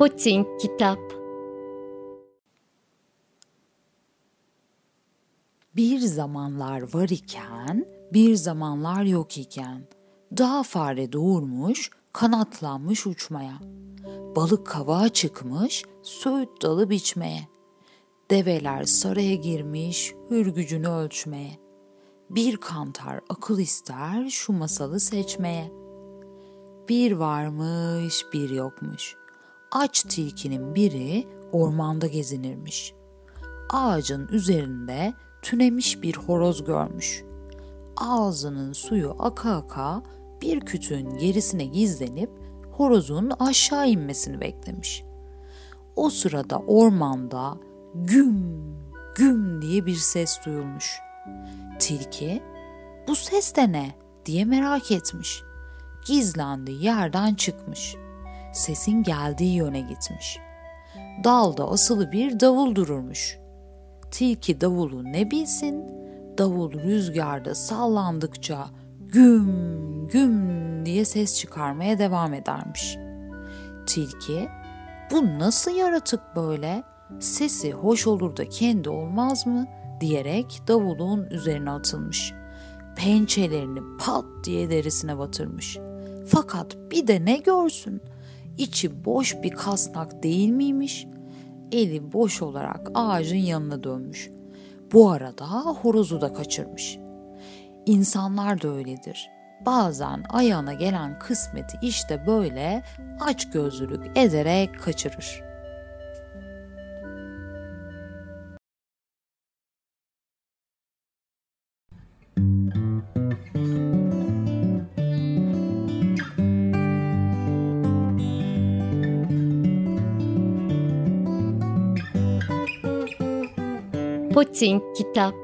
Poçink Kitap Bir zamanlar var iken, bir zamanlar yok iken, dağ fare doğurmuş, kanatlanmış uçmaya. Balık kavağa çıkmış, söğüt dalı biçmeye. Develer saraya girmiş, hürgücünü ölçmeye. Bir kantar akıl ister şu masalı seçmeye. Bir varmış, bir yokmuş. Aç tilkinin biri ormanda gezinirmiş. Ağacın üzerinde tünemiş bir horoz görmüş. Ağzının suyu aka aka bir kütüğün gerisine gizlenip horozun aşağı inmesini beklemiş. O sırada ormanda güm güm diye bir ses duyulmuş. Tilki bu ses de ne diye merak etmiş. Gizlendi yerden çıkmış. Sesin geldiği yöne gitmiş. Dalda asılı bir davul dururmuş. Tilki davulu ne bilsin, davul rüzgarda sallandıkça güm güm diye ses çıkarmaya devam edermiş. Tilki, bu nasıl yaratık böyle? Sesi hoş olur da kendi olmaz mı? diyerek davulun üzerine atılmış. Pençelerini pat diye derisine batırmış. Fakat bir de ne görsün? İçi boş bir kasnak değil miymiş? Eli boş olarak ağacın yanına dönmüş. Bu arada horozu da kaçırmış. İnsanlar da öyledir. Bazen ayağına gelen kısmeti işte böyle aç gözlülük ederek kaçırır. Poçink Kitap